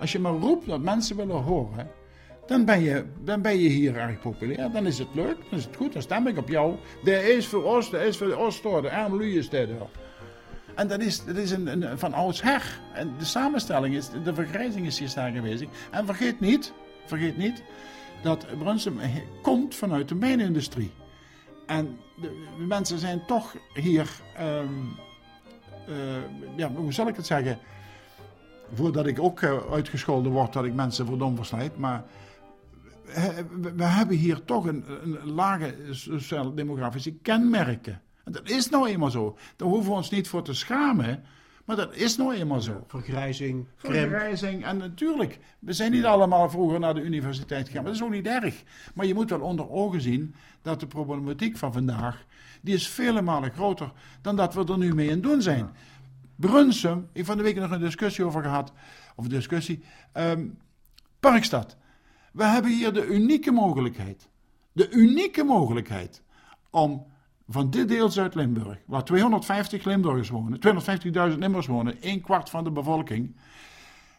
als je maar roept wat mensen willen horen, dan ben je, dan ben je hier erg populair. Dan is het leuk, dan is het goed, dan stem ik op jou. De is voor Oost, de is voor de Ooststoor, de arm is dit. En dat is, dat is een, van oudsher. En de samenstelling is, de vergrijzing is hier sterk aanwezig. En vergeet niet, vergeet niet, dat Brunsum komt vanuit de mijnindustrie. En de, mensen zijn toch hier, um, uh, ja, hoe zal ik het zeggen? Voordat ik ook uh, uitgescholden word dat ik mensen voor dom versnijd. Maar we hebben hier toch een, een lage sociaal-demografische kenmerken. En dat is nou eenmaal zo. Daar hoeven we ons niet voor te schamen. Maar dat is nou eenmaal zo. Vergrijzing, Vergrijzing. En natuurlijk, we zijn niet allemaal vroeger naar de universiteit gegaan. Maar dat is ook niet erg. Maar je moet wel onder ogen zien dat de problematiek van vandaag... die is vele malen groter dan dat we er nu mee in doen zijn. Brunsum, ik heb van de week nog een discussie over gehad. Of een discussie. Um, Parkstad. We hebben hier de unieke mogelijkheid. De unieke mogelijkheid om van dit deel Zuid-Limburg, waar 250 Limburgers wonen, 250.000 Limburgers wonen, een kwart van de bevolking,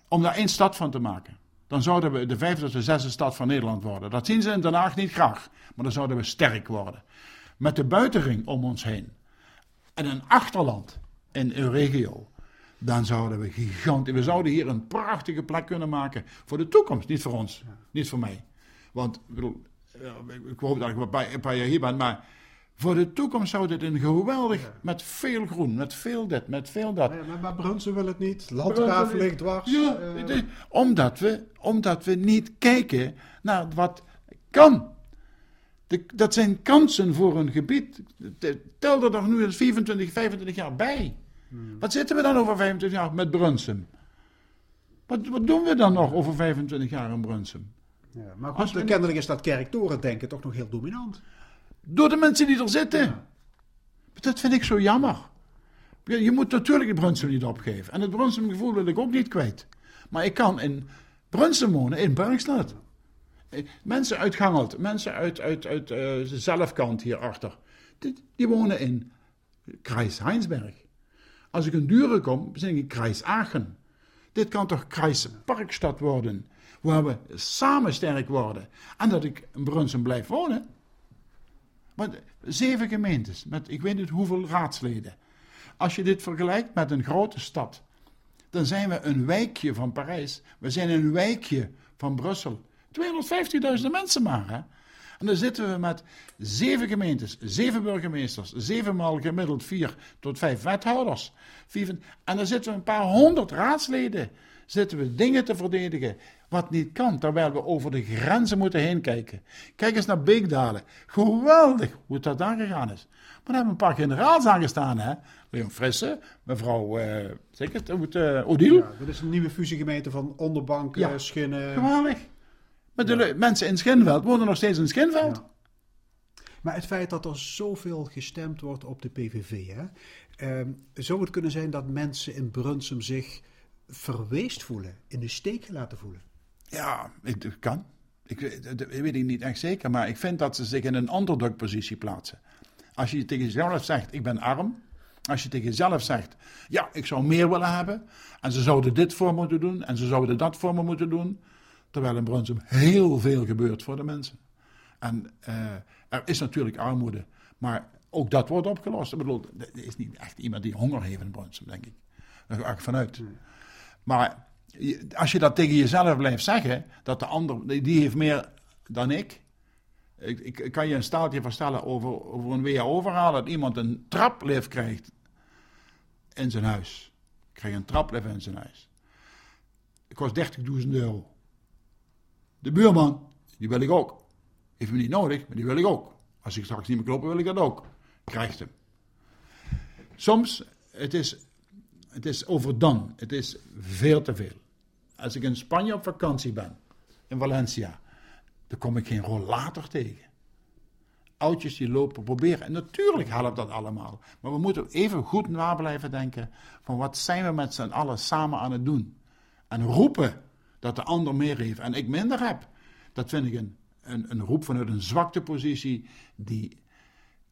om daar één stad van te maken. Dan zouden we de vijfde of de zesde stad van Nederland worden. Dat zien ze in Den Haag niet graag, maar dan zouden we sterk worden. Met de buitenring om ons heen en een achterland in een regio, dan zouden we gigantisch. We zouden hier een prachtige plek kunnen maken voor de toekomst, niet voor ons, niet voor mij. Want ik, bedoel, ik hoop dat ik een paar jaar hier ben, maar voor de toekomst zou dit een geweldig, met veel groen, met veel dit, met veel dat. Ja, maar, maar Brunsen wil het niet, Landgraaf ligt dwars. Ja, uh... omdat, we, omdat we niet kijken naar wat kan. De, dat zijn kansen voor een gebied. Tel er nog nu eens 24, 25 jaar bij. Hmm. Wat zitten we dan over 25 jaar met Brunsum? Wat, wat doen we dan nog over 25 jaar in Brunsum? Ja, maar goed, we... kennelijk is dat kerktoren denken toch nog heel dominant. Door de mensen die er zitten. Dat vind ik zo jammer. Je moet natuurlijk het Brunsum niet opgeven. En het Brunsum gevoel wil ik ook niet kwijt. Maar ik kan in Brunsum wonen, in Bergstad. Eh, mensen uit Gangelt, mensen uit, uit, uit uh, zelfkant hierachter. Die, die wonen in Kreis Heinsberg. Als ik in Duren kom, ben ik Kreis Aachen. Dit kan toch Kreis Parkstad worden, waar we samen sterk worden. En dat ik in Brunsum blijf wonen. Maar zeven gemeentes met ik weet niet hoeveel raadsleden. Als je dit vergelijkt met een grote stad, dan zijn we een wijkje van Parijs. We zijn een wijkje van Brussel. 250.000 mensen maar. Hè? En dan zitten we met zeven gemeentes, zeven burgemeesters, zevenmaal gemiddeld vier tot vijf wethouders. en dan zitten we een paar honderd raadsleden. Zitten we dingen te verdedigen wat niet kan, terwijl we over de grenzen moeten heen kijken. Kijk eens naar Beekdalen. Geweldig hoe dat daar gegaan is. Maar daar hebben een paar generaals aangestaan, hè. Leon Frisse, mevrouw, uh, zeker, uh, Odile. Ja, dat is een nieuwe fusiegemeente van Onderbank, ja. Schinnen. Geweldig. Maar de mensen in Schinveld wonen nog steeds in Schinveld. Ja. Maar het feit dat er zoveel gestemd wordt op de PVV, hè, uh, zou het kunnen zijn dat mensen in Brunsum zich verweest voelen, in de steek gelaten voelen? Ja, het kan. Ik, dat weet ik niet echt zeker, maar ik vind dat ze zich in een underdog-positie plaatsen. Als je tegen jezelf zegt, ik ben arm. Als je tegen jezelf zegt, ja, ik zou meer willen hebben. En ze zouden dit voor moeten doen en ze zouden dat voor me moeten doen. Terwijl in Brunsum heel veel gebeurt voor de mensen. En uh, er is natuurlijk armoede. Maar ook dat wordt opgelost. Ik bedoel, er is niet echt iemand die honger heeft in Brunsum, denk ik. Daar ga ik vanuit. Maar als je dat tegen jezelf blijft zeggen, dat de ander, die heeft meer dan ik. Ik, ik kan je een staaltje verstellen over, over een WHO-verhaal, dat iemand een traplift krijgt in zijn huis. Krijgt een traplift in zijn huis. Het kost 30.000 euro. De buurman, die wil ik ook. Heeft me niet nodig, maar die wil ik ook. Als ik straks niet meer kloppen, wil ik dat ook. Krijgt hem. Soms, het is, het is overdone. Het is veel te veel. Als ik in Spanje op vakantie ben, in Valencia, dan kom ik geen rollator tegen. Oudjes die lopen proberen. En natuurlijk helpt dat allemaal. Maar we moeten even goed na blijven denken van wat zijn we met z'n allen samen aan het doen. En roepen dat de ander meer heeft en ik minder heb. Dat vind ik een, een, een roep vanuit een zwaktepositie die...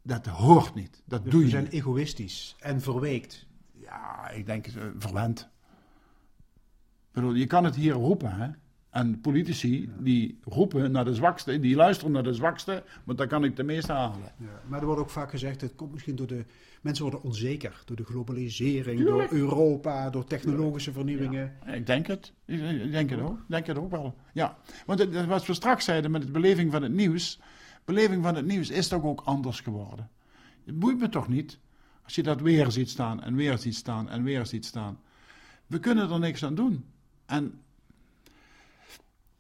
Dat hoort niet. Dat Dus doe we je zijn niet. egoïstisch en verweekt. Ja, ik denk uh, verwend. Ik bedoel, je kan het hier roepen, hè. En politici die roepen naar de zwakste, die luisteren naar de zwakste, want dan kan ik de meeste halen. Ja, maar er wordt ook vaak gezegd, het komt misschien door de... Mensen worden onzeker door de globalisering, Tuurlijk. door Europa, door technologische vernieuwingen. Ik denk het. Ik denk het ook. Ik denk het ook wel. Ja. Want het- wat we straks zeiden met de beleving van het nieuws. Beleving van het nieuws is toch ook anders geworden. Het boeit me toch niet. Als je dat weer ziet staan en weer ziet staan en weer ziet staan. We kunnen er niks aan doen. En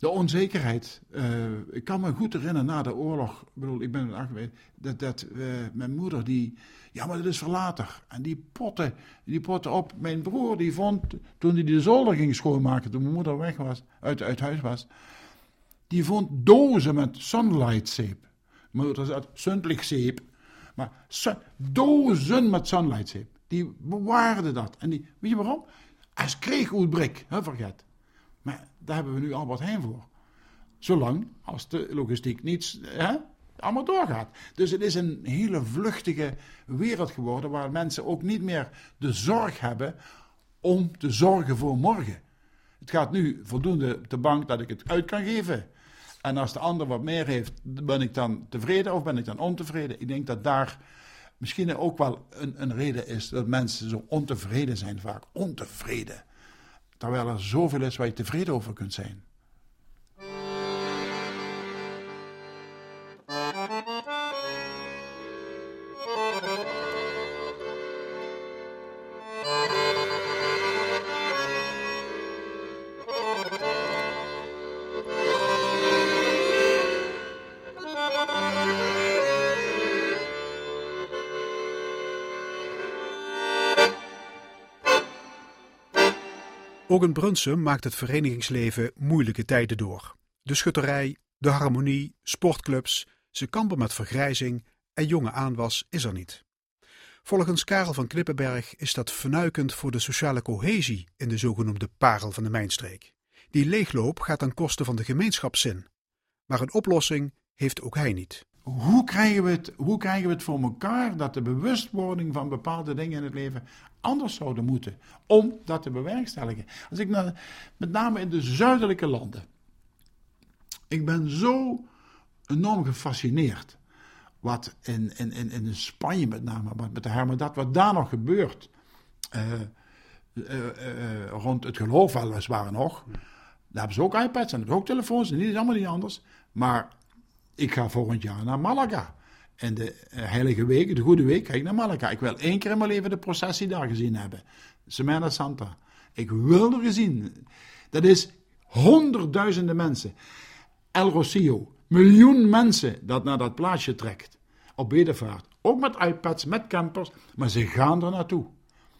de onzekerheid. eh, ik kan me goed herinneren na de oorlog. Ik bedoel, ik ben er geweest. Dat, dat eh, mijn moeder die. Ja, maar dat is verlater. En die potten, die potten op. Mijn broer die vond. Toen hij de zolder ging schoonmaken. Toen mijn moeder weg was. Uit, uit huis was. Die vond dozen met sunlight zeep. Mijn moeder zat sunlichtzeep. Maar dozen met sunlight zeep. Die bewaarden dat. En die, weet je waarom? Als kreegoedbrik, hè, vergeet. Daar hebben we nu Albert Heijn voor. Zolang als de logistiek niet hè, allemaal doorgaat. Dus het is een hele vluchtige wereld geworden waar mensen ook niet meer de zorg hebben om te zorgen voor morgen. Het gaat nu voldoende op de bank dat ik het uit kan geven. En als de ander wat meer heeft, ben ik dan tevreden of ben ik dan ontevreden? Ik denk dat daar misschien ook wel een, een reden is dat mensen zo ontevreden zijn, vaak ontevreden. Terwijl er zoveel is waar je tevreden over kunt zijn. Ook in Brunsum maakt het verenigingsleven moeilijke tijden door. De schutterij, de harmonie, sportclubs, ze kampen met vergrijzing en jonge aanwas is er niet. Volgens Karel van Klippenberg is dat vernuikend voor de sociale cohesie in de zogenoemde parel van de mijnstreek. Die leegloop gaat ten koste van de gemeenschapszin. Maar een oplossing heeft ook hij niet. Hoe krijgen, we het, hoe krijgen we het voor elkaar dat de bewustwording van bepaalde dingen in het leven anders zouden moeten? Om dat te bewerkstelligen. Als ik naar, met name in de zuidelijke landen. Ik ben zo enorm gefascineerd. Wat in, in, in, in Spanje met name, met de Hermandad, wat daar nog gebeurt. eh, eh, eh, rond het geloof weliswaar nog. Daar hebben ze ook iPads en hebben ook telefoons. En niet allemaal niet anders. Maar ik ga volgend jaar naar Malaga. En de eh, Heilige Week, de Goede Week, ga ik naar Malaga. Ik wil één keer in mijn leven de processie daar gezien hebben. Semana Santa. Ik wil er gezien. Dat is honderdduizenden mensen. El Rocio. Miljoen mensen dat naar dat plaatsje trekt. Op bedevaart. Ook met iPads, met campers. Maar ze gaan er naartoe.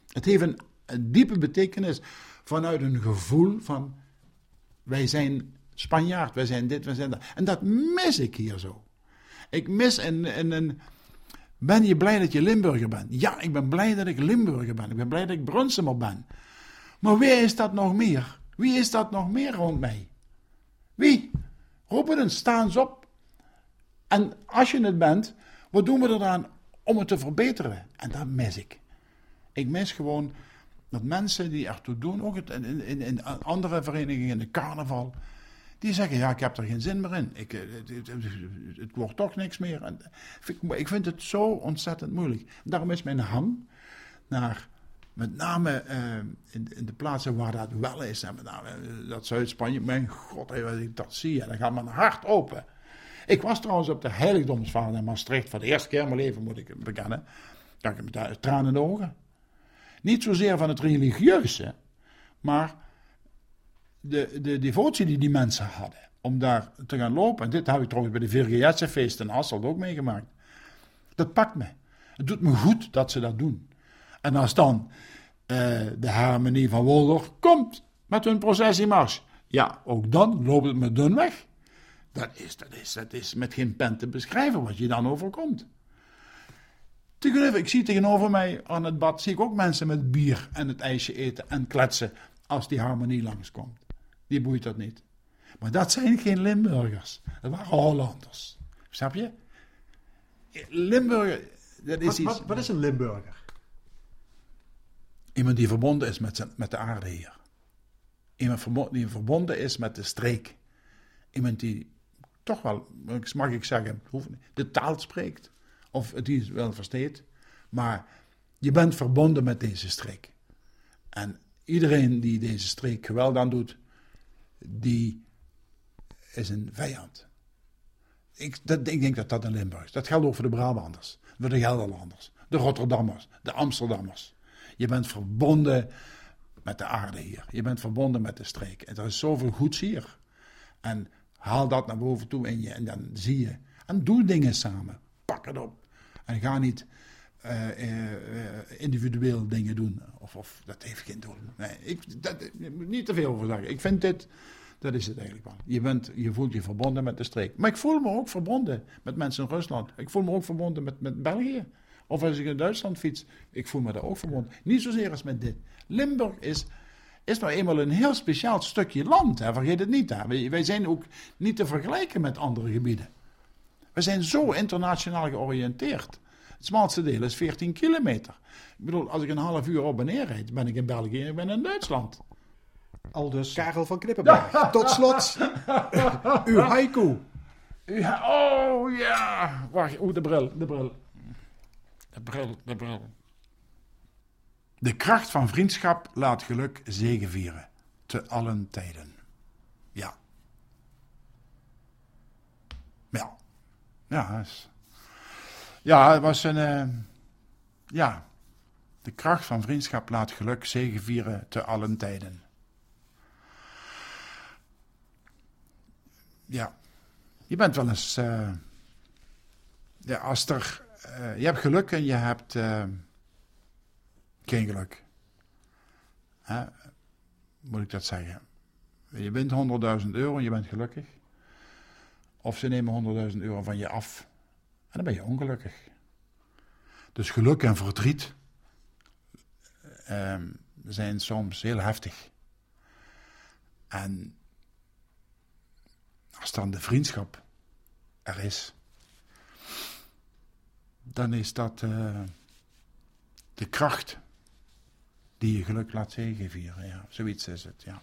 Het heeft een, een diepe betekenis vanuit een gevoel van... Wij zijn Spanjaard, wij zijn dit, wij zijn dat. En dat mis ik hier zo. Ik mis een, een. Ben je blij dat je Limburger bent? Ja, ik ben blij dat ik Limburger ben. Ik ben blij dat ik Brunsumer ben. Maar wie is dat nog meer? Wie is dat nog meer rond mij? Wie? Roepen eens, sta eens op. En als je het bent, wat doen we eraan om het te verbeteren? En dat mis ik. Ik mis gewoon dat mensen die ertoe doen, ook in, in, in andere verenigingen, in de carnaval, Die zeggen, ja, ik heb er geen zin meer in. Ik, eh, het, het, wordt toch niks meer. En ik, ik vind het zo ontzettend moeilijk. Daarom is mijn hang naar, met name eh, in, de plaatsen waar dat wel is, en met name eh, dat Zuid-Spanje, mijn god, dat zie, dan gaat mijn hart open. Ik was trouwens op de heiligdomsvaart in Maastricht, voor de eerste keer in mijn leven moet ik bekennen. Dan ik tranen in de ogen. Niet zozeer van het religieuze, maar de, de devotie die die mensen hadden om daar te gaan lopen. En dit heb ik trouwens bij de Virgietse-feest in Asselt ook meegemaakt. Dat pakt me. Het doet me goed dat ze dat doen. En als dan uh, de harmonie van Wolder komt met hun processiemars, ja, ook dan loopt het me dun weg. Dat is, dat, is, dat is met geen pen te beschrijven wat je dan overkomt. Ik zie tegenover mij aan het bad zie ik ook mensen met bier en het ijsje eten en kletsen als die harmonie langskomt. Die boeit dat niet. Maar dat zijn geen Limburgers. Dat waren Hollanders. Snap je? Limburger, dat is wat, iets... Wat, wat, is een Limburger? Iemand die verbonden is met, zijn, met de aarde hier. Iemand die verbonden is met de streek. Iemand die toch wel, mag ik zeggen, de taal spreekt. Of die wel versteekt. Maar je bent verbonden met deze streek. En iedereen die deze streek geweld aan doet, die is een vijand. Ik, dat, ik denk dat dat in Limburg is. Dat geldt ook voor de Brabanders, voor de Gelderlanders, de Rotterdammers, de Amsterdammers. Je bent verbonden met de aarde hier. Je bent verbonden met de streek. Er is zoveel goeds hier. En haal dat naar boven toe in je en dan zie je. En doe dingen samen. Pak het op. En ga niet individueel dingen doen. Of, of dat heeft geen doel. Nee, ik, dat, niet te veel over zeggen. Ik vind dit, dat is het eigenlijk wel. Je, bent, je voelt je verbonden met de streek. Maar ik voel me ook verbonden met mensen in Rusland. Ik voel me ook verbonden met, met België. Of als ik in Duitsland fiets, ik voel me daar ook verbonden. Niet zozeer als met dit. Limburg is, is nou eenmaal een heel speciaal stukje land. Hè? Vergeet het niet. Hè? Wij zijn ook niet te vergelijken met andere gebieden. We zijn zo internationaal georiënteerd. Het smalste deel is 14 kilometer. Ik bedoel, als ik een half uur op en neer rijd, ben ik in België en ik ben in Duitsland. Al dus Karel van Knippenberg. Tot slot, uw haiku. Ja, oh ja. Wacht, oeh, de bril, de bril. De bril, de bril. De kracht van vriendschap laat geluk zegevieren. Te allen tijden. Ja. Ja. Ja, is ja, het was een. Uh, ja. De kracht van vriendschap laat geluk zegevieren te allen tijden. Ja. Je bent wel eens. Uh, ja, als er. Uh, je hebt geluk en je hebt. geen geluk. Hè? Moet ik dat zeggen? Je wint 100.000 euro en je bent gelukkig. Of ze nemen 100.000 euro van je af dan ben je ongelukkig. Dus geluk en verdriet um, zijn soms heel heftig. En als dan de vriendschap er is, dan is dat uh, de kracht die je geluk laat zegenvieren. Ja, zoiets is het, ja.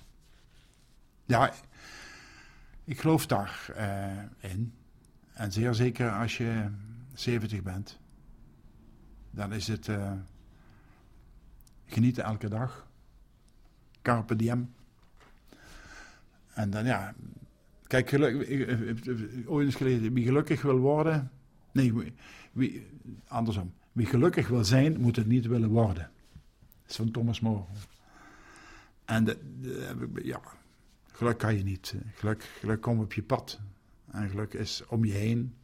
Ja, ik geloof daarin. Uh, in. En zeer zeker als je 70 bent, dan is het uh, genieten elke dag. Carpe diem. En dan ja, kijk, geluk, ooit eens geleden, wie gelukkig wil worden, nee, andersom. Wie gelukkig wil zijn, moet het niet willen worden. Dat is van Thomas More. En ja, geluk kan je niet. Geluk, geluk komt op je pad. Geluk is om je heen.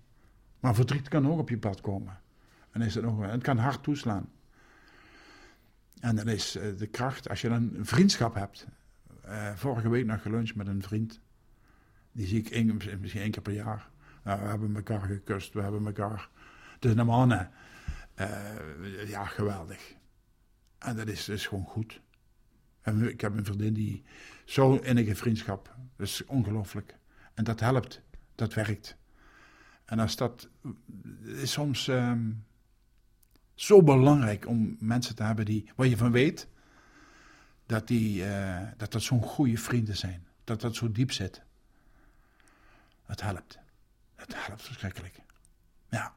Maar verdriet kan ook op je pad komen. En is het, nog, het kan hard toeslaan. En dan is eh, de kracht, als je een vriendschap hebt. Uh, vorige week nog geluncht met een vriend. Die zie ik misschien één keer per jaar. Nou, we hebben elkaar gekust, we hebben elkaar. Dus de mannen. Uh, ja, geweldig. En dat is, is gewoon goed. En ik heb een vriendin die zo innige vriendschap. Dat is ongelooflijk. En dat helpt dat werkt. En als dat is soms ehm, zo belangrijk om mensen te hebben die, waar je van weet, dat die, uh, dat, dat zo'n goede vrienden zijn. Dat dat zo diep zit. Het helpt. Het helpt verschrikkelijk. Ja.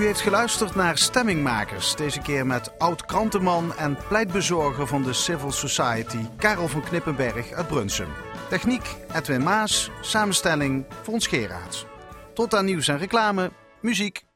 U heeft geluisterd naar Stemmingmakers, deze keer met oud-krantenman en pleitbezorger van de Civil Society, Karel van Knippenberg uit Brunsum. Techniek Edwin Maas, samenstelling Fons Geraerts. Tot aan nieuws en reclame, muziek.